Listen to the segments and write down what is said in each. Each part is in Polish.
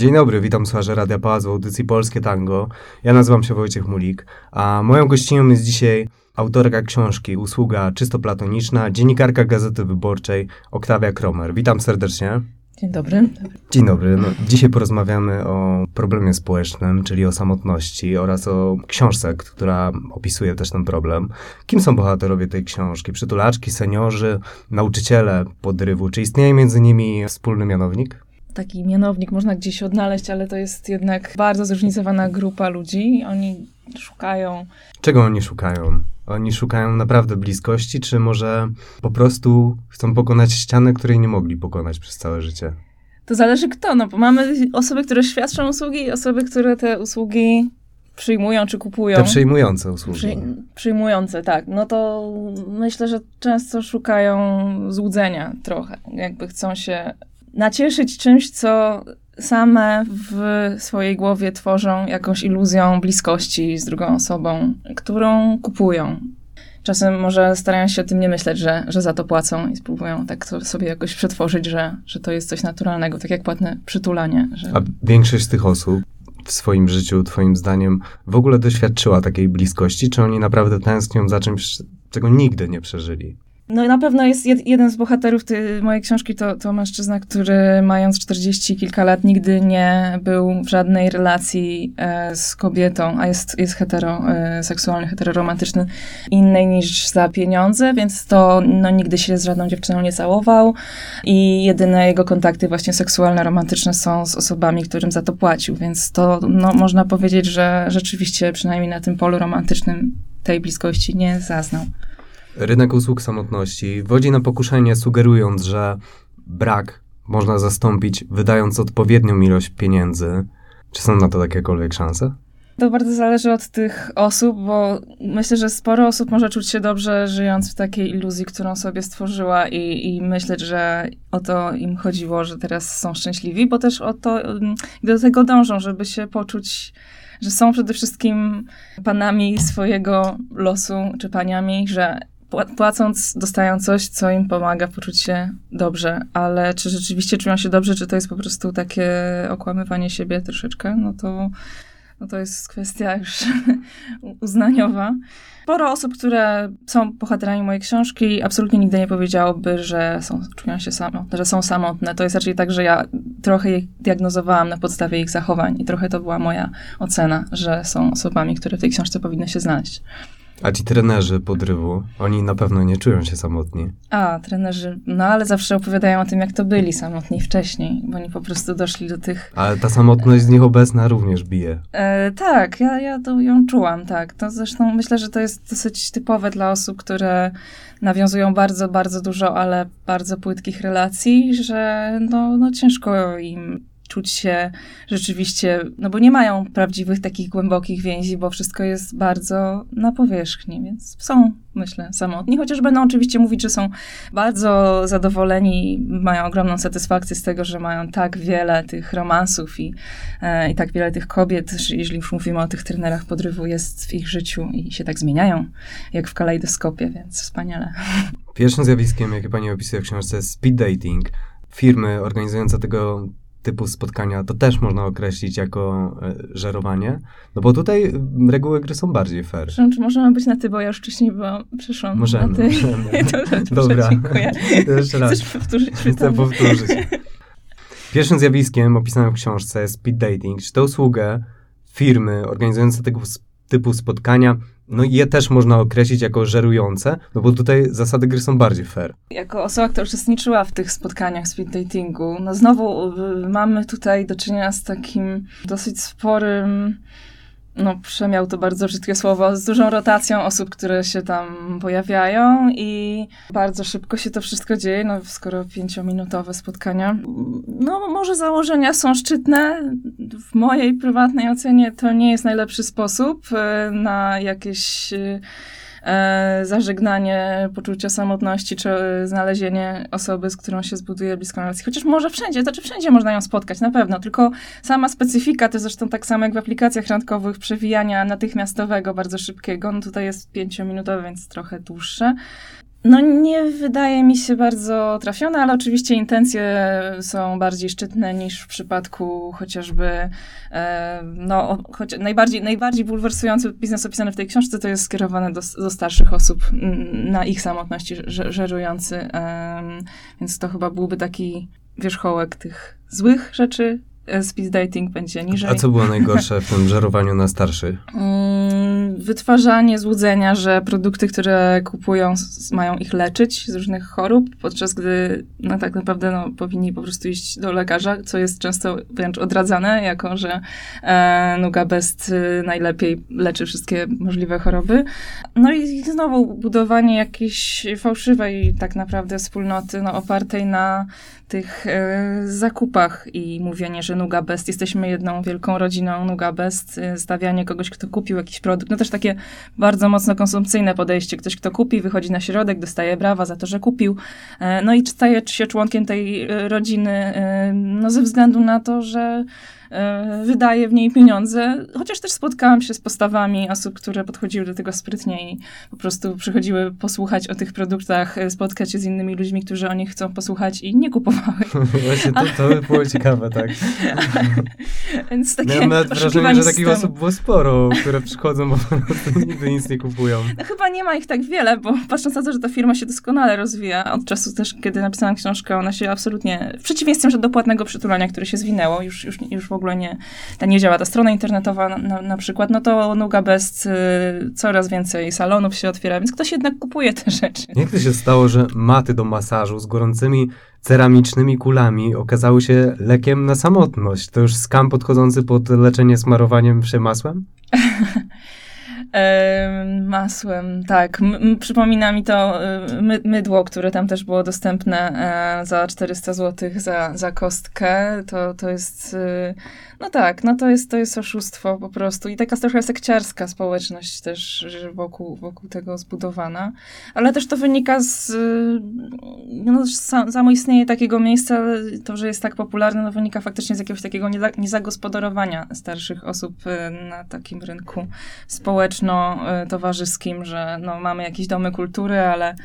Dzień dobry, witam słuchacze Radia Pałac w audycji Polskie Tango. Ja nazywam się Wojciech Mulik, a moją gościnią jest dzisiaj autorka książki Usługa czysto platoniczna, dziennikarka Gazety Wyborczej Oktawia Kromer. Witam serdecznie. Dzień dobry. Dzień dobry. No, dzisiaj porozmawiamy o problemie społecznym, czyli o samotności oraz o książce, która opisuje też ten problem. Kim są bohaterowie tej książki? Przytulaczki, seniorzy, nauczyciele podrywu? Czy istnieje między nimi wspólny mianownik? Taki mianownik można gdzieś odnaleźć, ale to jest jednak bardzo zróżnicowana grupa ludzi. Oni szukają. Czego oni szukają? Oni szukają naprawdę bliskości, czy może po prostu chcą pokonać ścianę, której nie mogli pokonać przez całe życie? To zależy kto, no bo mamy osoby, które świadczą usługi i osoby, które te usługi przyjmują czy kupują. Te przyjmujące usługi. Przy, przyjmujące, tak. No to myślę, że często szukają złudzenia trochę. Jakby chcą się nacieszyć czymś, co same w swojej głowie tworzą jakąś iluzją bliskości z drugą osobą, którą kupują. Czasem może starają się o tym nie myśleć, że, że za to płacą i spróbują tak sobie jakoś przetworzyć, że, że to jest coś naturalnego, tak jak płatne przytulanie. Że... A większość z tych osób w swoim życiu, twoim zdaniem, w ogóle doświadczyła takiej bliskości? Czy oni naprawdę tęsknią za czymś, czego nigdy nie przeżyli? No na pewno jest jed, jeden z bohaterów tej mojej książki, to, to mężczyzna, który mając 40 kilka lat nigdy nie był w żadnej relacji e, z kobietą, a jest, jest heteroseksualny, e, heteroromantyczny, innej niż za pieniądze, więc to no, nigdy się z żadną dziewczyną nie całował i jedyne jego kontakty właśnie seksualne, romantyczne są z osobami, którym za to płacił, więc to no, można powiedzieć, że rzeczywiście przynajmniej na tym polu romantycznym tej bliskości nie zaznał. Rynek usług samotności wodzi na pokuszenie, sugerując, że brak można zastąpić, wydając odpowiednią ilość pieniędzy. Czy są na to jakiekolwiek szanse? To bardzo zależy od tych osób, bo myślę, że sporo osób może czuć się dobrze, żyjąc w takiej iluzji, którą sobie stworzyła, i, i myśleć, że o to im chodziło, że teraz są szczęśliwi, bo też o to do tego dążą, żeby się poczuć że są przede wszystkim panami swojego losu, czy paniami, że płacąc, dostają coś, co im pomaga poczuć się dobrze, ale czy rzeczywiście czują się dobrze, czy to jest po prostu takie okłamywanie siebie troszeczkę, no to, no to jest kwestia już uznaniowa. Sporo osób, które są bohaterami mojej książki, absolutnie nigdy nie powiedziałoby, że są, czują się samotne, że są samotne. To jest raczej tak, że ja trochę je diagnozowałam na podstawie ich zachowań i trochę to była moja ocena, że są osobami, które w tej książce powinny się znaleźć. A ci trenerzy podrywu, oni na pewno nie czują się samotni. A, trenerzy, no ale zawsze opowiadają o tym, jak to byli samotni wcześniej, bo oni po prostu doszli do tych... Ale ta samotność z nich obecna również bije. E, tak, ja, ja to ją czułam, tak. To zresztą myślę, że to jest dosyć typowe dla osób, które nawiązują bardzo, bardzo dużo, ale bardzo płytkich relacji, że no, no ciężko im czuć się rzeczywiście, no bo nie mają prawdziwych takich głębokich więzi, bo wszystko jest bardzo na powierzchni, więc są, myślę, samotni, chociaż będą oczywiście mówić, że są bardzo zadowoleni, mają ogromną satysfakcję z tego, że mają tak wiele tych romansów i, e, i tak wiele tych kobiet, jeśli już mówimy o tych trenerach podrywu, jest w ich życiu i się tak zmieniają, jak w kalejdoskopie, więc wspaniale. Pierwszym zjawiskiem, jakie pani opisuje w książce, jest speed dating. Firmy organizujące tego typu spotkania, to też można określić jako e, żerowanie, no bo tutaj reguły gry są bardziej fair. Przepraszam, czy możemy być na ty, bo ja już wcześniej byłam, przeszłam możemy, na ty. Możemy. Dobrze, Dobra, dziękuję. jeszcze raz. Chcesz powtórzyć? Chcę powtórzyć. Pierwszym zjawiskiem opisanym w książce jest speed dating, czy to usługę firmy organizujące tego typu spotkania no je też można określić jako żerujące, no bo tutaj zasady gry są bardziej fair. Jako osoba, która uczestniczyła w tych spotkaniach speed datingu, no znowu y, mamy tutaj do czynienia z takim dosyć sporym no, przemiał to bardzo brzydkie słowo, z dużą rotacją osób, które się tam pojawiają i bardzo szybko się to wszystko dzieje, no skoro pięciominutowe spotkania. No może założenia są szczytne. W mojej prywatnej ocenie to nie jest najlepszy sposób e, na jakieś e, zażegnanie poczucia samotności, czy znalezienie osoby, z którą się zbuduje bliską relację. Chociaż może wszędzie, to czy wszędzie można ją spotkać, na pewno, tylko sama specyfika, to zresztą tak samo jak w aplikacjach randkowych, przewijania natychmiastowego, bardzo szybkiego, no tutaj jest pięciominutowe, więc trochę dłuższe No nie wydaje mi się bardzo trafione, ale oczywiście intencje są bardziej szczytne niż w przypadku chociażby, e, no choć najbardziej, najbardziej bulwersujący biznes opisany w tej książce to jest skierowane do, do starszych osób na ich samotności żerujący, więc to chyba byłby taki wierzchołek tych złych rzeczy, e, speed dating będzie niżej. A co było najgorsze w tym żerowaniu na starszych? Wytwarzanie złudzenia, że produkty, które kupują, mają ich leczyć z różnych chorób, podczas gdy no, tak naprawdę no, powinni po prostu iść do lekarza, co jest często wręcz odradzane, jako że e, Nuga Best y, najlepiej leczy wszystkie możliwe choroby. No i znowu budowanie jakiejś fałszywej tak naprawdę wspólnoty, no, opartej na tych e, zakupach i mówienie, że Nuga Best, jesteśmy jedną wielką rodziną Nuga Best, e, stawianie kogoś, kto kupił jakiś produkt, no też takie bardzo mocno konsumpcyjne podejście. Ktoś, kto kupi, wychodzi na środek, dostaje brawa za to, że kupił, e, no i staje się członkiem tej e, rodziny, e, no ze względu na to, że wydaje w niej pieniądze, chociaż też spotkałam się z postawami osób, które podchodziły do tego sprytnie i po prostu przychodziły posłuchać o tych produktach, e, spotkać się z innymi ludźmi, którzy o nich chcą posłuchać i nie kupowały. Właśnie to, to by było ciekawe, tak. Więc takie Miałem nawet wrażenie, że takich osób było sporo, które przychodzą, bo nigdy nic nie kupują. No, chyba nie ma ich tak wiele, bo patrząc na to, że ta firma się doskonale rozwija, od czasu też, kiedy napisałam książkę, ona się absolutnie, w przeciwieństwie do płatnego przytulania, które się zwinęło, już, już, już w ogóle nie, ta nie działa ta strona internetowa na, na, na przykład, no to Nuga Best y, coraz więcej salonów się otwiera, więc ktoś jednak kupuje te rzeczy. Jak to się stało, że maty do masażu z gorącymi ceramicznymi kulami okazały się lekiem na samotność? To już skam podchodzący pod leczenie smarowaniem przemasłem? masłem, tak. M przypomina mi to y, my mydło, które tam też było dostępne e, za 400 zł za, za kostkę. To, to jest, y, no tak, no to jest, to jest oszustwo po prostu. I taka trochę sekciarska społeczność też wokół, wokół tego zbudowana. Ale też to wynika z, no samo istnienie takiego miejsca, to, że jest tak popularne, no wynika faktycznie z jakiegoś takiego niezagospodarowania starszych osób na takim rynku społeczno-towarzyskim, że no, mamy jakieś domy kultury, ale e,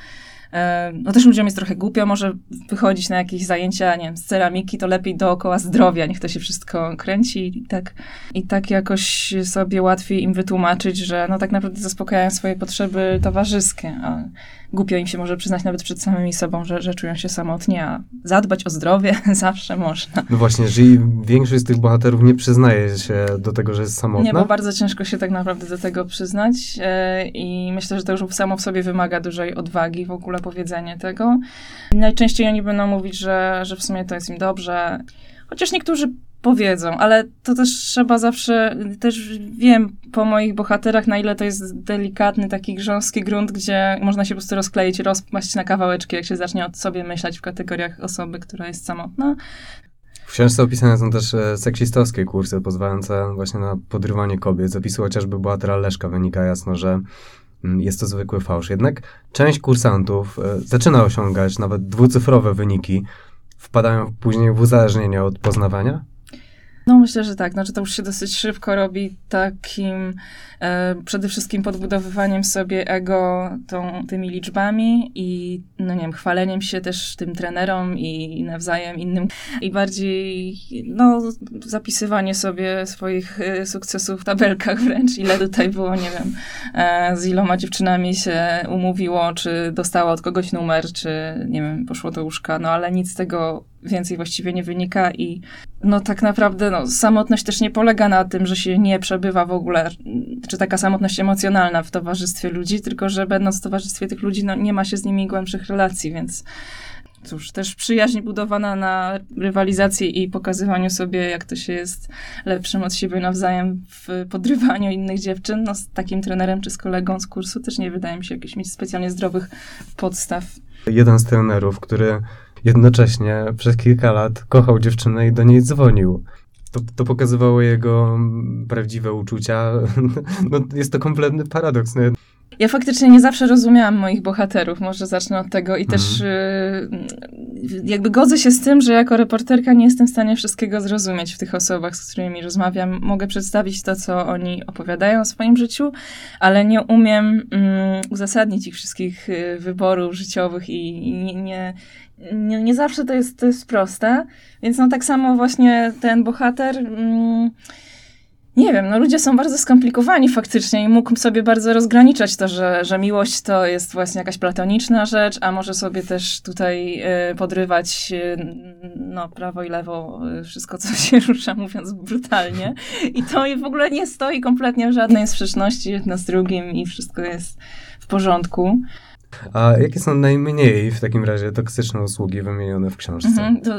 no też ludziom jest trochę głupio, może wychodzić na jakieś zajęcia, nie wiem, z ceramiki, to lepiej dookoła zdrowia, niech to się wszystko kręci i tak, i tak jakoś sobie łatwiej im wytłumaczyć, że no tak naprawdę zaspokajają swoje potrzeby towarzyskie, a głupio im się może przyznać nawet przed samymi sobą, że, że czują się samotnie, a zadbać o zdrowie zawsze można. No właśnie, jeżeli większość z tych bohaterów nie przyznaje się do tego, że jest samotna. Nie, bo bardzo ciężko się tak naprawdę do tego przyznać e, i myślę, że to już samo w sobie wymaga dużej odwagi w ogóle powiedzenie tego. Najczęściej oni będą mówić, że, że w sumie to jest im dobrze. Chociaż niektórzy powiedzą, ale to też trzeba zawsze, też wiem po moich bohaterach, na ile to jest delikatny, taki grząski grunt, gdzie można się po prostu rozkleić, rozpaść na kawałeczki, jak się zacznie od sobie myśleć w kategoriach osoby, która jest samotna. W książce opisane są też e, seksistowskie kursy pozwalające właśnie na podrywanie kobiet. Z opisu chociażby bohatera Leszka wynika jasno, że mm, jest to zwykły fałsz. Jednak część kursantów e, zaczyna osiągać nawet dwucyfrowe wyniki. Wpadają później w uzależnienie od poznawania? No myślę, że tak. Znaczy to już się dosyć szybko robi takim e, przede wszystkim podbudowywaniem sobie ego tą, tymi liczbami i no nie wiem, chwaleniem się też tym trenerom i nawzajem innym i bardziej no zapisywanie sobie swoich e, sukcesów w tabelkach wręcz, ile tutaj było, nie wiem, e, z iloma dziewczynami się umówiło, czy dostała od kogoś numer, czy nie wiem, poszło do łóżka, no ale nic z tego więcej właściwie nie wynika i no tak naprawdę no, samotność też nie polega na tym, że się nie przebywa w ogóle, czy taka samotność emocjonalna w towarzystwie ludzi, tylko że będąc w towarzystwie tych ludzi, no nie ma się z nimi głębszych relacji, więc cóż, też przyjaźń budowana na rywalizacji i pokazywaniu sobie, jak to się jest lepszym od siebie nawzajem w podrywaniu innych dziewczyn, no z takim trenerem czy z kolegą z kursu też nie wydaje mi się jakichś mieć specjalnie zdrowych podstaw. Jeden z trenerów, który jednocześnie przez kilka lat kochał dziewczynę i do niej dzwonił. To, to pokazywało jego prawdziwe uczucia. No, jest to kompletny paradoks. No, Ja faktycznie nie zawsze rozumiałam moich bohaterów, może zacznę od tego i też Mhm. y, jakby godzę się z tym, że jako reporterka nie jestem w stanie wszystkiego zrozumieć w tych osobach, z którymi rozmawiam. Mogę przedstawić to, co oni opowiadają o swoim życiu, ale nie umiem mm, uzasadnić ich wszystkich y, wyborów życiowych i, i nie, nie, nie, nie zawsze to jest, to jest proste. Więc no tak samo właśnie ten bohater... Mm, nie wiem, no ludzie są bardzo skomplikowani faktycznie i mógł sobie bardzo rozgraniczać to, że, że miłość to jest właśnie jakaś platoniczna rzecz, a może sobie też tutaj y, podrywać y, no, prawo i lewo y, wszystko, co się rusza, mówiąc brutalnie. I to w ogóle nie stoi kompletnie w żadnej sprzeczności jedno z drugim i wszystko jest w porządku. A jakie są najmniej w takim razie toksyczne usługi wymienione w książce? Mhm, to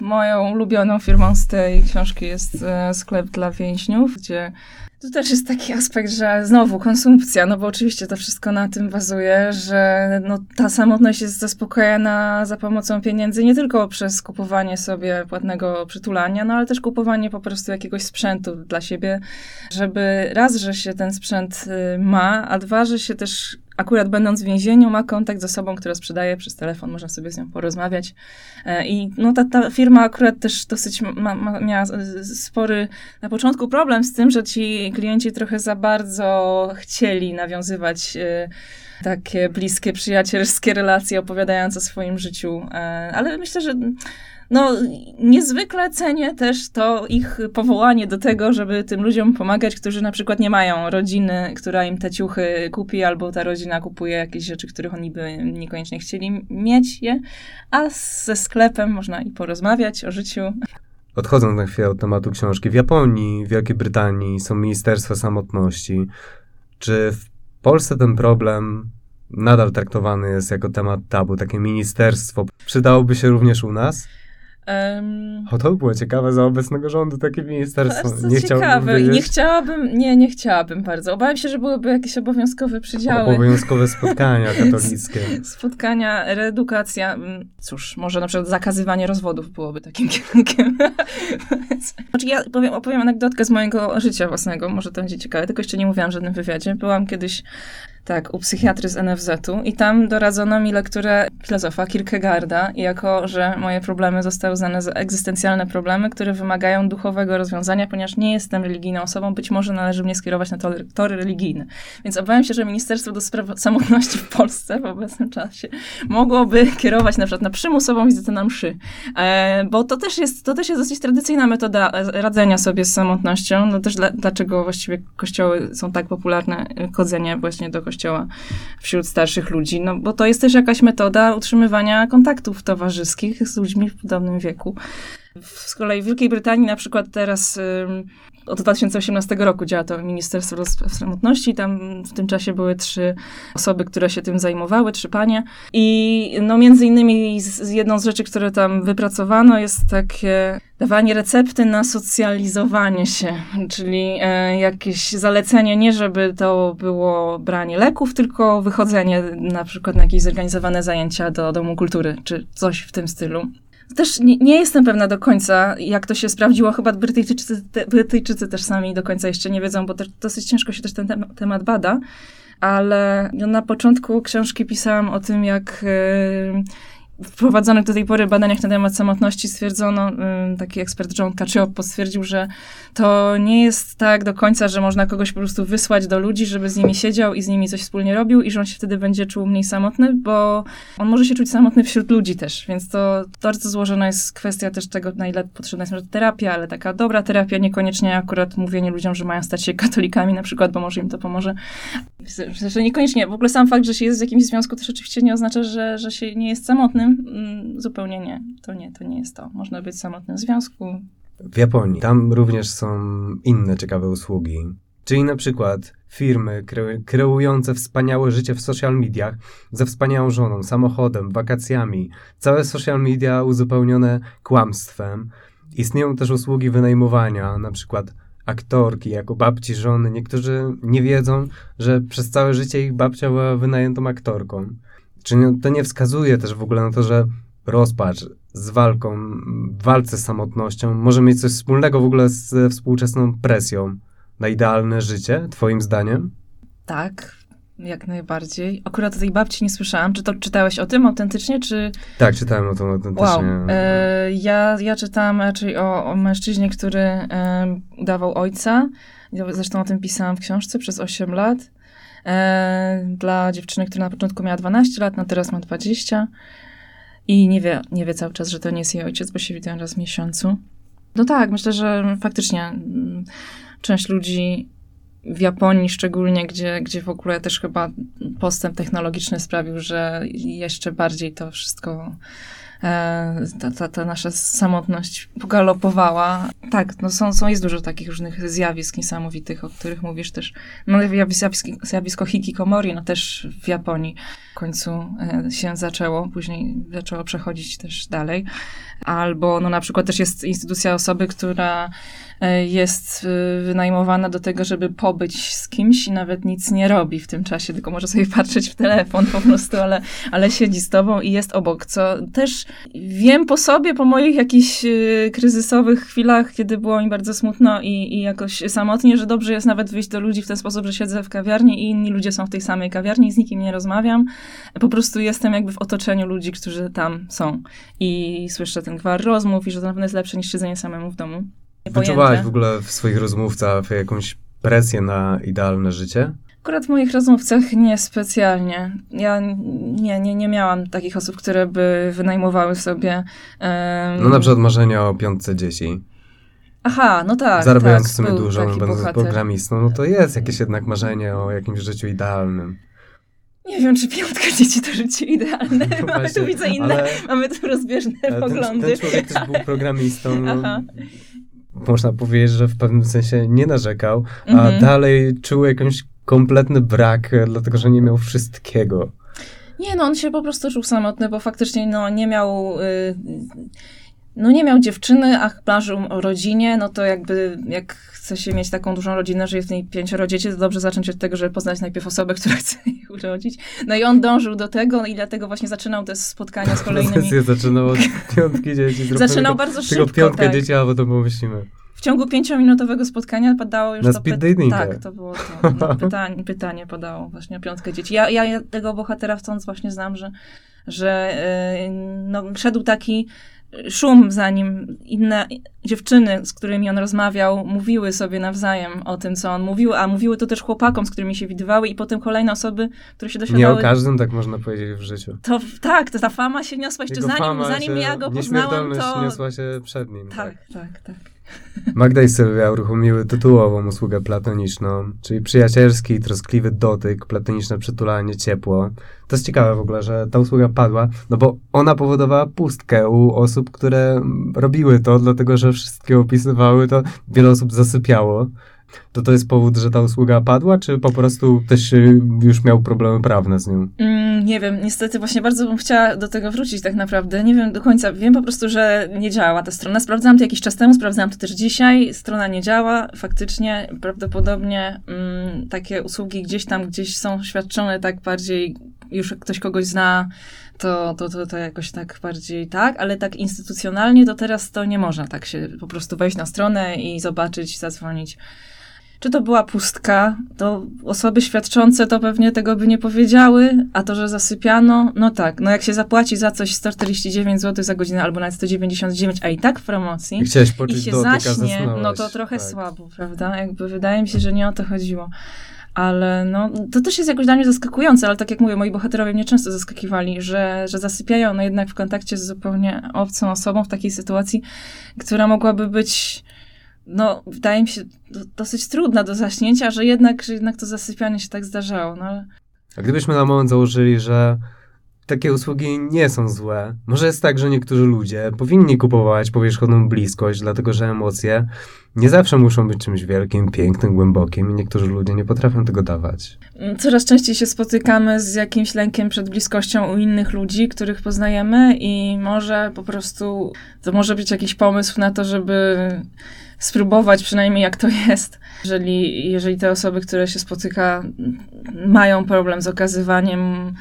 moją ulubioną firmą z tej książki jest e, sklep dla więźniów, gdzie tu też jest taki aspekt, że znowu konsumpcja, no bo oczywiście to wszystko na tym bazuje, że no, ta samotność jest zaspokojona za pomocą pieniędzy nie tylko przez kupowanie sobie płatnego przytulania, no ale też kupowanie po prostu jakiegoś sprzętu dla siebie, żeby raz, że się ten sprzęt y, ma, a dwa, że się też akurat będąc w więzieniu, ma kontakt z osobą, która sprzedaje przez telefon, można sobie z nią porozmawiać. E, I no, ta, ta firma akurat też dosyć ma, ma, miała spory na początku problem z tym, że ci klienci trochę za bardzo chcieli nawiązywać e, takie bliskie, przyjacielskie relacje, opowiadając o swoim życiu. E, ale myślę, że no, niezwykle cenię też to ich powołanie do tego, żeby tym ludziom pomagać, którzy na przykład nie mają rodziny, która im te ciuchy kupi, albo ta rodzina kupuje jakieś rzeczy, których oni by niekoniecznie chcieli mieć je, a ze sklepem można i porozmawiać o życiu. Odchodząc na chwilę od tematu książki, w Japonii, w Wielkiej Brytanii są ministerstwa samotności. Czy w Polsce ten problem nadal traktowany jest jako temat tabu, takie ministerstwo? Przydałoby się również u nas? Um, o, to by było ciekawe za obecnego rządu, takie ministerstwo. To jest ciekawe i nie chciałabym, nie, nie chciałabym bardzo. Obawiam się, że byłyby jakieś obowiązkowe przydziały. Obowiązkowe spotkania katolickie. spotkania, reedukacja. Cóż, może na przykład zakazywanie rozwodów byłoby takim kierunkiem. znaczy ja powiem, opowiem anegdotkę z mojego życia własnego, może to będzie ciekawe, tylko jeszcze nie mówiłam w żadnym wywiadzie. Byłam kiedyś tak, u psychiatry z NFZ-u i tam doradzono mi lekturę filozofa Kierkegaarda jako, że moje problemy zostały uznane za egzystencjalne problemy, które wymagają duchowego rozwiązania, ponieważ nie jestem religijną osobą, być może należy mnie skierować na tory, tory religijne. Więc obawiam się, że Ministerstwo do Spraw Samotności w Polsce w obecnym czasie mogłoby kierować na przykład na przymusową wizytę na mszy. E, bo to też, jest, to też jest dosyć tradycyjna metoda radzenia sobie z samotnością. No też dla, dlaczego właściwie kościoły są tak popularne, chodzenie właśnie do kościoła kościoła wśród starszych ludzi, no bo to jest też jakaś metoda utrzymywania kontaktów towarzyskich z ludźmi w podobnym wieku. Z kolei w Wielkiej Brytanii na przykład teraz od 2018 roku działa to Ministerstwo Samotności. Tam w tym czasie były trzy osoby, które się tym zajmowały, trzy panie. I no między innymi z, jedną z rzeczy, które tam wypracowano jest takie dawanie recepty na socjalizowanie się, czyli e, jakieś zalecenie, nie żeby to było branie leków, tylko wychodzenie na przykład na jakieś zorganizowane zajęcia do Domu Kultury, czy coś w tym stylu. Też nie, nie, jestem pewna do końca, jak to się sprawdziło. Chyba Brytyjczycy, te, Brytyjczycy też sami do końca jeszcze nie wiedzą, bo też dosyć ciężko się też ten temat bada. Ale na początku książki pisałam o tym, jak w prowadzonych do tej pory badaniach na temat samotności stwierdzono, taki ekspert John Cacioppo stwierdził, że to nie jest tak do końca, że można kogoś po prostu wysłać do ludzi, żeby z nimi siedział i z nimi coś wspólnie robił i że on się wtedy będzie czuł mniej samotny, bo on może się czuć samotny wśród ludzi też, więc to bardzo złożona jest kwestia też tego, na ile potrzebna jest terapia, ale taka dobra terapia, niekoniecznie akurat mówienie ludziom, że mają stać się katolikami na przykład, bo może im to pomoże. Że niekoniecznie, w ogóle sam fakt, że się jest w jakimś związku też oczywiście nie oznacza, że, że się nie jest samotnym, Mm, zupełnie nie. To nie, to nie jest to. Można być w samotnym związku. W Japonii. Tam również są inne ciekawe usługi. Czyli na przykład firmy kreujące wspaniałe życie w social mediach ze wspaniałą żoną, samochodem, wakacjami. Całe social media uzupełnione kłamstwem. Istnieją też usługi wynajmowania, na przykład aktorki jako babci żony. Niektórzy nie wiedzą, że przez całe życie ich babcia była wynajętą aktorką. Czy to nie wskazuje też w ogóle na to, że rozpacz z walką, w walce z samotnością może mieć coś wspólnego w ogóle ze współczesną presją na idealne życie, twoim zdaniem? Tak, Jak najbardziej. Akurat o tej babci nie słyszałam. Czy to czytałeś o tym autentycznie, czy... Tak, czytałem o tym autentycznie. Wow. E, ja, ja czytałam raczej o, o mężczyźnie, który e, udawał ojca. Zresztą o tym pisałam w książce przez 8 lat. E, dla dziewczyny, która na początku miała 12 lat, no teraz ma 20. I nie wie, nie wie cały czas, że to nie jest jej ojciec, bo się widziałem raz w miesiącu. No tak, myślę, że faktycznie mm, część ludzi w Japonii szczególnie, gdzie, gdzie w ogóle też chyba postęp technologiczny sprawił, że jeszcze bardziej to wszystko ta, ta, ta nasza samotność pogalopowała. Tak, no są, są, jest dużo takich różnych zjawisk niesamowitych, o których mówisz też. No zjawisko, zjawisko hikikomori, no też w Japonii w końcu e, się zaczęło, później zaczęło przechodzić też dalej. Albo no na przykład też jest instytucja osoby, która E, jest e, wynajmowana do tego, żeby pobyć z kimś i nawet nic nie robi w tym czasie, tylko może sobie patrzeć w telefon po prostu, ale, ale siedzi z tobą i jest obok, co też wiem po sobie, po moich jakichś e, kryzysowych chwilach, kiedy było mi bardzo smutno i, i jakoś samotnie, że dobrze jest nawet wyjść do ludzi w ten sposób, że siedzę w kawiarni i inni ludzie są w tej samej kawiarni i z nikim nie rozmawiam. Po prostu jestem jakby w otoczeniu ludzi, którzy tam są i słyszę ten gwar rozmów i że to na pewno jest lepsze niż siedzenie samemu w domu. Wyczuwałaś w ogóle w swoich rozmówcach jakąś presję na idealne życie? Akurat w moich rozmówcach nie specjalnie. Ja nie, nie, nie miałam takich osób, które by wynajmowały sobie. Um... No na przykład marzenia o piątce dzieci. Aha, no tak. Zarabiając tak, w sumie dużo, będąc bohater. programistą, no to jest jakieś jednak marzenie o jakimś życiu idealnym. Nie wiem, czy piątka dzieci to życie idealne. No mamy tu widzę inne, ale, mamy tu rozbieżne poglądy. Ten człowiek też był programistą. No, można powiedzieć, że w pewnym sensie nie narzekał, a mhm. dalej czuł jakiś kompletny brak, e, dlatego że nie miał wszystkiego. Nie, no on się po prostu czuł samotny, bo faktycznie no, nie miał. Y, no nie miał dziewczyny, a marzył o rodzinie, no to jakby jak chce się mieć taką dużą rodzinę, że jest w niej pięcioro dzieci, to dobrze zacząć od tego, żeby poznać najpierw osobę, która chce ich urodzić. No i on dążył do tego i dlatego właśnie zaczynał te spotkania z kolejnymi... zaczynał od piątki dzieci. Zaczynał bardzo szybko, Tylko piątkę tak. dzieci, a potem pomyślimy. W ciągu pięciominutowego spotkania padało już Na to pytanie. Tak, to było to. No, pytanie, pytanie padało właśnie o piątkę dzieci. Ja, ja tego bohatera wcąd właśnie znam, że, że yy, no, szedł taki szum, zanim inne dziewczyny, z którymi on rozmawiał, mówiły sobie nawzajem o tym, co on mówił, a mówiły to też chłopakom, z którymi się widywały i potem kolejne osoby, które się doświadczały. Nie o każdym tak można powiedzieć w życiu. To tak, to ta fama się niosła jeszcze Jego zanim, zanim ja go poznałam, to... niosła się przed nim. Tak, tak, tak. tak. Magda i Sylwia uruchomiły tytułową usługę platoniczną, czyli przyjacielski, troskliwy dotyk, platoniczne przytulanie, ciepło. To jest ciekawe w ogóle, że ta usługa padła, no bo ona powodowała pustkę u osób, które robiły to, dlatego że wszystkie opisywały to, wiele osób zasypiało to to jest powód, że ta usługa padła, czy po prostu też już miał problemy prawne z nią? Mm, nie wiem, niestety właśnie bardzo bym chciała do tego wrócić tak naprawdę. Nie wiem do końca, wiem po prostu, że nie działa ta strona. Sprawdzałam to jakiś czas temu, sprawdzałam to też dzisiaj. Strona nie działa, faktycznie prawdopodobnie mm, takie usługi gdzieś tam, gdzieś są świadczone tak bardziej, już ktoś kogoś zna, to, to, to, to jakoś tak bardziej tak, ale tak instytucjonalnie to teraz to nie można tak się po prostu wejść na stronę i zobaczyć, zadzwonić. Czy to była pustka, to osoby świadczące to pewnie tego by nie powiedziały, a to, że zasypiano, no tak, no jak się zapłaci za coś 149 zł za godzinę albo nawet 199, a i tak w promocji I, chciałeś poczuć i się zaśnie, no to trochę tak. słabo, prawda? Jakby wydaje mi się, że nie o to chodziło. Ale no, to też jest jakoś dla mnie zaskakujące, ale tak jak mówię, moi bohaterowie mnie często zaskakiwali, że, że zasypiają no jednak w kontakcie z zupełnie obcą osobą w takiej sytuacji, która mogłaby być no, wydaje mi się dosyć trudna do zaśnięcia, że jednak, że jednak to zasypianie się tak zdarzało. No. A gdybyśmy na moment założyli, że takie usługi nie są złe. Może jest tak, że niektórzy ludzie powinni kupować powierzchowną bliskość, dlatego że emocje nie zawsze muszą być czymś wielkim, pięknym, głębokim i niektórzy ludzie nie potrafią tego dawać. Coraz częściej się spotykamy z jakimś lękiem przed bliskością u innych ludzi, których poznajemy i może po prostu to może być jakiś pomysł na to, żeby spróbować przynajmniej jak to jest. Jeżeli, jeżeli te osoby, które się spotyka, mają problem z okazywaniem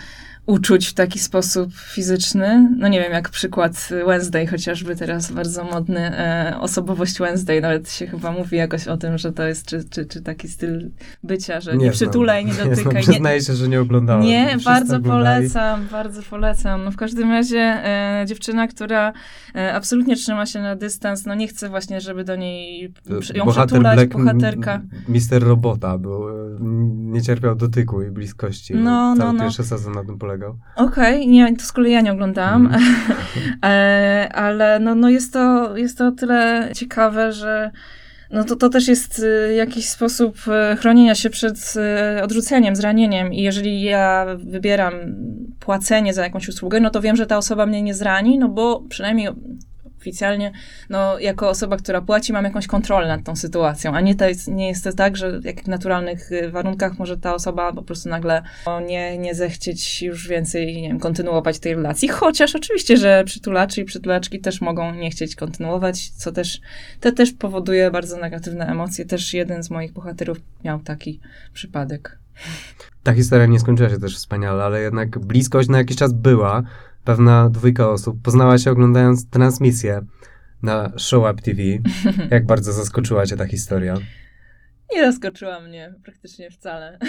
uczuć w taki sposób fizyczny. No nie wiem, jak przykład Wednesday chociażby teraz bardzo modny, e, osobowość Wednesday, nawet się chyba mówi jakoś o tym, że to jest czy, czy, czy taki styl bycia, że nie, nie przytulaj, nie dotykaj. Nie, przyznaję się, że nie oglądałem. Nie, Wszyscy bardzo oglądali. polecam, bardzo polecam. No w każdym razie e, dziewczyna, która e, absolutnie trzyma się na dystans, no nie chce właśnie, żeby do niej ją Bohater przytulać, Black, bohaterka. Mister Robota był, e, nie cierpiał dotyku i bliskości. No, Cały no, no. pierwszy sezon na tym polegał. Okej, okay, to z kolei ja nie oglądałam, mm. ale no, no jest, to, jest to o tyle ciekawe, że no to, to też jest y, jakiś sposób y, chronienia się przed y, odrzuceniem, zranieniem. I jeżeli ja wybieram płacenie za jakąś usługę, no to wiem, że ta osoba mnie nie zrani, no bo przynajmniej oficjalnie, no, jako osoba, która płaci, mam jakąś kontrolę nad tą sytuacją, a nie, to jest, nie jest to tak, że jak w naturalnych y, warunkach może ta osoba po prostu nagle no, nie, nie zechcieć już więcej, nie wiem, kontynuować tej relacji, chociaż oczywiście, że przytulaczy i przytulaczki też mogą nie chcieć kontynuować, co też, to też powoduje bardzo negatywne emocje. Też jeden z moich bohaterów miał taki przypadek. Ta historia nie skończyła się też wspaniale, ale jednak bliskość na jakiś czas była pewna dwójka osób poznała się oglądając transmisję na Show Up TV. Jak bardzo zaskoczyła cię ta historia? Nie zaskoczyła mnie praktycznie wcale,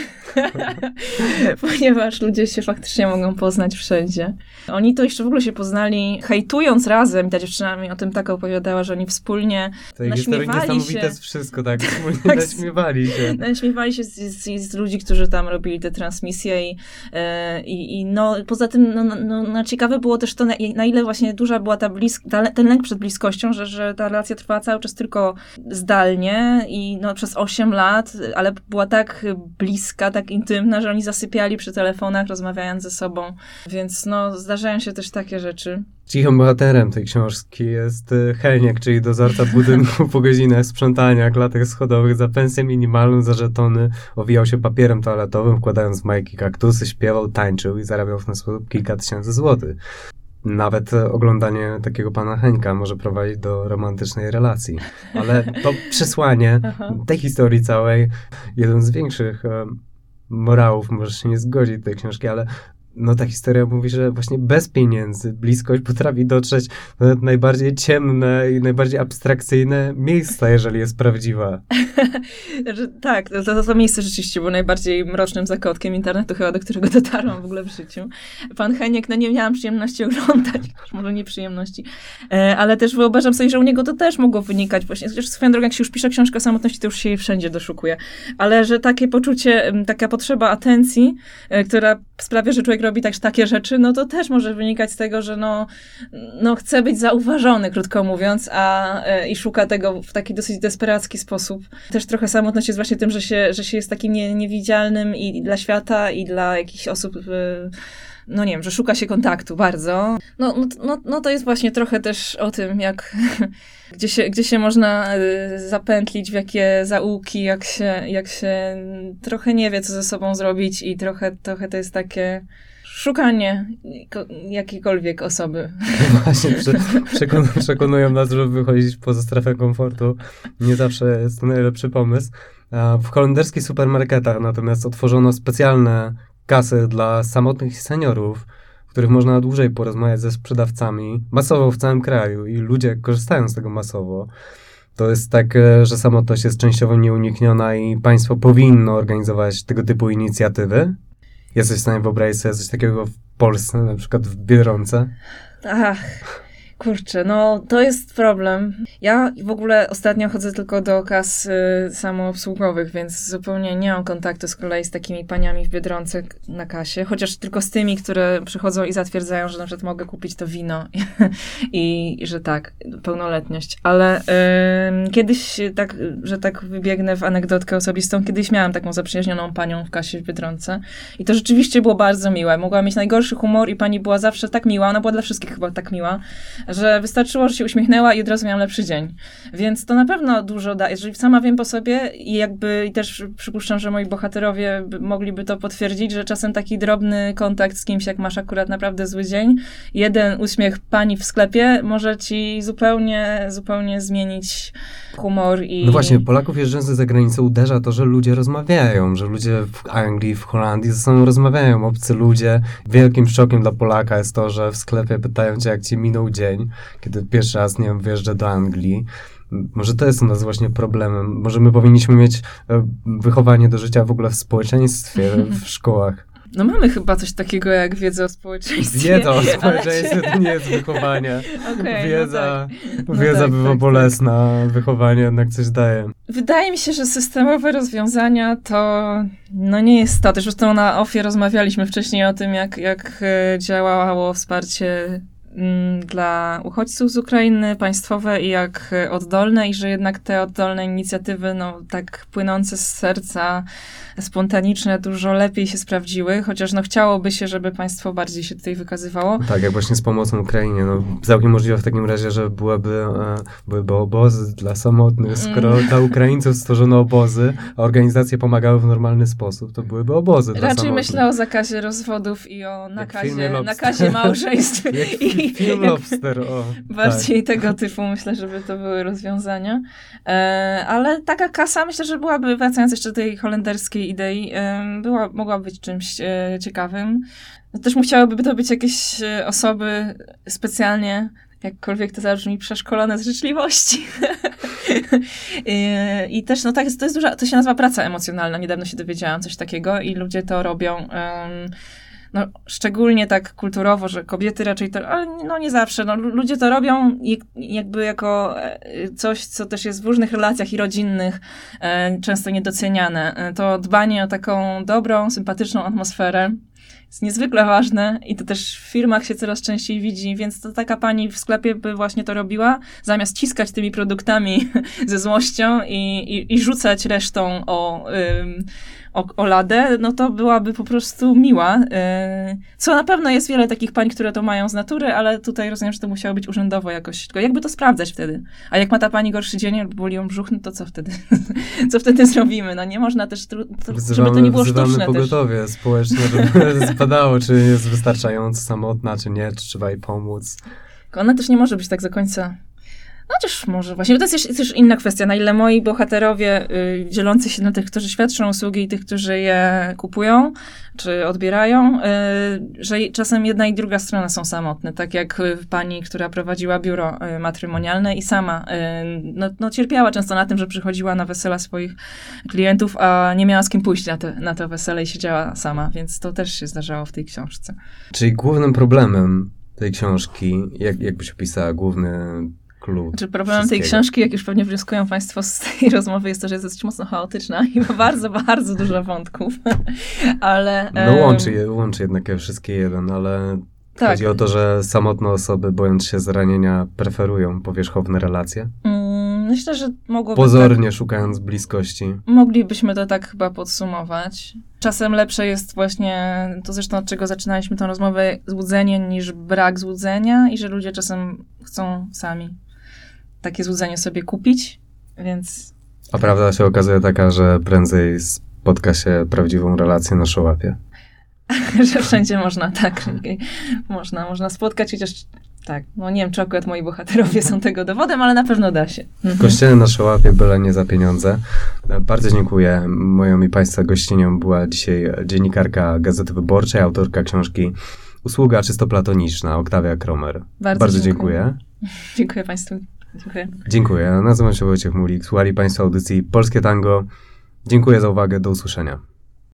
ponieważ ludzie się faktycznie mogą poznać wszędzie. Oni to jeszcze w ogóle się poznali hejtując razem. Ta dziewczyna mi o tym tak opowiadała, że oni wspólnie to naśmiewali niesamowite się. jest wszystko, tak, wspólnie tak, naśmiewali się. Naśmiewali się z, z, z, ludzi, którzy tam robili te transmisje i, e, i, i no, poza tym no, no, no, ciekawe było też to, na, na ile właśnie duża była ta blisk, ta, ten lęk przed bliskością, że, że ta relacja trwała cały czas tylko zdalnie i no, przez 8 lat, ale była tak bliska, tak intymna, że oni zasypiali przy telefonach, rozmawiając ze sobą. Więc no, zdarzają się też takie rzeczy. Cichym bohaterem tej książki jest y, Helniak, czyli dozorca budynku po godzinach sprzątania, klatek schodowych za pensję minimalną, za żetony, owijał się papierem toaletowym, wkładając w majki kaktusy, śpiewał, tańczył i zarabiał w ten sposób kilka tysięcy złotych. Nawet oglądanie takiego pana Henka może prowadzić do romantycznej relacji. Ale to przesłanie tej historii całej, jeden z większych morałów, może się nie zgodzić tej książki, ale no ta historia mówi, że właśnie bez pieniędzy bliskość potrafi dotrzeć do najbardziej ciemne i najbardziej abstrakcyjne miejsca, jeżeli jest prawdziwa. znaczy, tak, to, to, to miejsce rzeczywiście było najbardziej mrocznym zakątkiem internetu, chyba do którego dotarłam w ogóle w życiu. Pan Heniek, no nie miałam przyjemności oglądać, może nie przyjemności, e, ale też wyobrażam sobie, że u niego to też mogło wynikać właśnie, chociaż swoją drogą, jak się już pisze książkę o samotności, to już się jej wszędzie doszukuje, ale że takie poczucie, taka potrzeba atencji, e, która sprawia, że człowiek robi też takie rzeczy, no to też może wynikać z tego, że no, no chce być zauważony, krótko mówiąc, a e, i szuka tego w taki dosyć desperacki sposób. Też trochę samotność jest właśnie tym, że się, że się jest takim nie, niewidzialnym i dla świata, i dla jakichś osób no nie wiem, że szuka się kontaktu bardzo. No, no, no, no to jest właśnie trochę też o tym, jak, gdzie, się, gdzie się można e, zapętlić, w jakie zaułki, jak się, jak się trochę nie wie, co ze sobą zrobić i trochę, trochę to jest takie szukanie jakiejkolwiek osoby. Właśnie, przekon przekonują nas, żeby wychodzić poza strefę komfortu. Nie zawsze jest to najlepszy pomysł. W holenderskich supermarketach natomiast otworzono specjalne kasy dla samotnych seniorów, w których można dłużej porozmawiać ze sprzedawcami, masowo w całym kraju i ludzie korzystają z tego masowo. To jest tak, e, że samotność jest częściowo nieunikniona i państwo powinno organizować tego typu inicjatywy. Jesteś w stanie wyobrazić sobie coś takiego w Polsce, na przykład w Biedronce? Ach, Kurczę, no to jest problem. Ja w ogóle ostatnio chodzę tylko do kas y, samoobsługowych, więc zupełnie nie mam kontaktu z kolei z takimi paniami w Biedronce na kasie, chociaż tylko z tymi, które przychodzą i zatwierdzają, że na przykład mogę kupić to wino i, że tak, pełnoletność. Ale y, kiedyś tak, że tak wybiegnę w anegdotkę osobistą, kiedyś miałam taką zaprzyjaźnioną panią w kasie w Biedronce i to rzeczywiście było bardzo miłe. Mogła mieć najgorszy humor i pani była zawsze tak miła, ona była dla wszystkich chyba tak miła, że wystarczyło, że się uśmiechnęła i od razu miałam lepszy dzień. Więc to na pewno dużo da. Jeżeli sama wiem po sobie i jakby i też przypuszczam, że moi bohaterowie mogliby to potwierdzić, że czasem taki drobny kontakt z kimś, jak masz akurat naprawdę zły dzień, jeden uśmiech pani w sklepie może ci zupełnie, zupełnie zmienić humor i... No właśnie, Polaków jeżdżących za granicę uderza to, że ludzie rozmawiają, że ludzie w Anglii, w Holandii ze sobą rozmawiają, obcy ludzie. Wielkim szokiem dla Polaka jest to, że w sklepie pytają cię, jak ci minął dzień, kiedy pierwszy raz, nie wiem, do Anglii. Może to jest u nas właśnie problemem. Może my powinniśmy mieć e, wychowanie do życia w ogóle w społeczeństwie, w szkołach. No mamy chyba coś takiego jak wiedza o społeczeństwie. Wiedza o społeczeństwie to nie jest wychowanie. Okay, wiedza no tak. wiedza no tak, bywa tak, bolesna, tak. wychowanie jednak coś daje. Wydaje mi się, że systemowe rozwiązania to no nie jest to. Zresztą na OFIE rozmawialiśmy wcześniej o tym, jak, jak e, działało wsparcie dla uchodźców z Ukrainy, państwowe i jak oddolne, i że jednak te oddolne inicjatywy, no tak płynące z serca, spontaniczne dużo lepiej się sprawdziły, chociaż no chciałoby się, żeby państwo bardziej się tutaj wykazywało. Tak, jak właśnie z pomocą Ukrainie. No, całkiem możliwe w takim razie, że byłyby, e, byłyby obozy dla samotnych. Skoro mm. dla Ukraińców stworzono obozy, a organizacje pomagały w normalny sposób, to byłyby obozy Raczej dla myślę o zakazie rozwodów i o nakazie, nakazie małżeństw. I, film Lobster, o. Bardziej tak. tego typu myślę, żeby to były rozwiązania. E, ale taka kasa myślę, że byłaby, wracając jeszcze do tej holenderskiej idei była, mogła być czymś e, ciekawym. Też musiałyby to być jakieś e, osoby specjalnie, jakkolwiek to zabrzmi, przeszkolone z życzliwości. I, I, też, no tak, to jest duża, to się nazywa praca emocjonalna. Niedawno się dowiedziałam coś takiego i ludzie to robią. Um, no, szczególnie tak kulturowo, że kobiety raczej to, ale no nie zawsze, no, ludzie to robią jakby jako e, coś, co też jest w różnych relacjach i rodzinnych e, często niedoceniane. E, to dbanie o taką dobrą, sympatyczną atmosferę jest niezwykle ważne i to też w firmach się coraz częściej widzi, więc to taka pani w sklepie by właśnie to robiła, zamiast ciskać tymi produktami ze złością i, i, i rzucać resztą o... o, o ladę, no to byłaby po prostu miła. E, co na pewno jest wiele takich pań, które to mają z natury, ale tutaj rozumiem, że to musiało być urzędowo jakoś. Tylko jakby to sprawdzać wtedy? A jak ma ta pani gorszy dzień albo boli ją brzuch, no to co wtedy? co wtedy zrobimy? No nie można też, to, wzywamy, żeby to nie było sztuczne pogotowie też. społeczne, żeby zbadało, czy jest wystarczająco samotna, czy nie, czy trzeba jej pomóc. Ona też nie może być tak do końca Chociaż może właśnie, to jest też inna kwestia, na ile moi bohaterowie y, dzielący się na tych, którzy świadczą usługi i tych, którzy je kupują, czy odbierają, y, że czasem jedna i druga strona są samotne, tak jak pani, która prowadziła biuro y, matrymonialne i sama y, no, no, cierpiała często na tym, że przychodziła na wesela swoich klientów, a nie miała z kim pójść na, te, na to wesele i siedziała sama, więc to też się zdarzało w tej książce. Czyli głównym problemem tej książki, jak, jakbyś opisała główny klucz. Czy problemem tej książki, jak już pewnie wnioskują Państwo z tej rozmowy, jest to, że jest dosyć mocno chaotyczna i ma bardzo, bardzo dużo wątków, ale... No łączy, łączy jednak wszystkie jeden, ale tak. chodzi o to, że samotne osoby, bojąc się zranienia, preferują powierzchowne relacje? Mm, myślę, że mogłoby Pozornie tak, szukając bliskości. Moglibyśmy to tak chyba podsumować. Czasem lepsze jest właśnie, to zresztą od czego zaczynaliśmy tę rozmowę, złudzenie niż brak złudzenia i że ludzie czasem chcą sami takie złudzenie sobie kupić, więc... A prawda się okazuje taka, że prędzej spotka się prawdziwą relację na szołapie. że wszędzie można, tak, można, można spotkać, chociaż tak, no nie wiem, czy akurat moi bohaterowie są tego dowodem, ale na pewno da się. W kościele na szołapie, byle nie za pieniądze. Bardzo dziękuję. Moją i Państwa gościnią była dzisiaj dziennikarka Gazety Wyborczej, autorka książki Usługa czysto platoniczna, Oktawia Kromer. Bardzo, Bardzo dziękuję. dziękuję. Dziękuję Państwu. Dziękuję. Dziękuję. Nazywam się Wojciech Mulik. Słuchali Państwo audycji Polskie Tango. Dziękuję za uwagę. Do usłyszenia.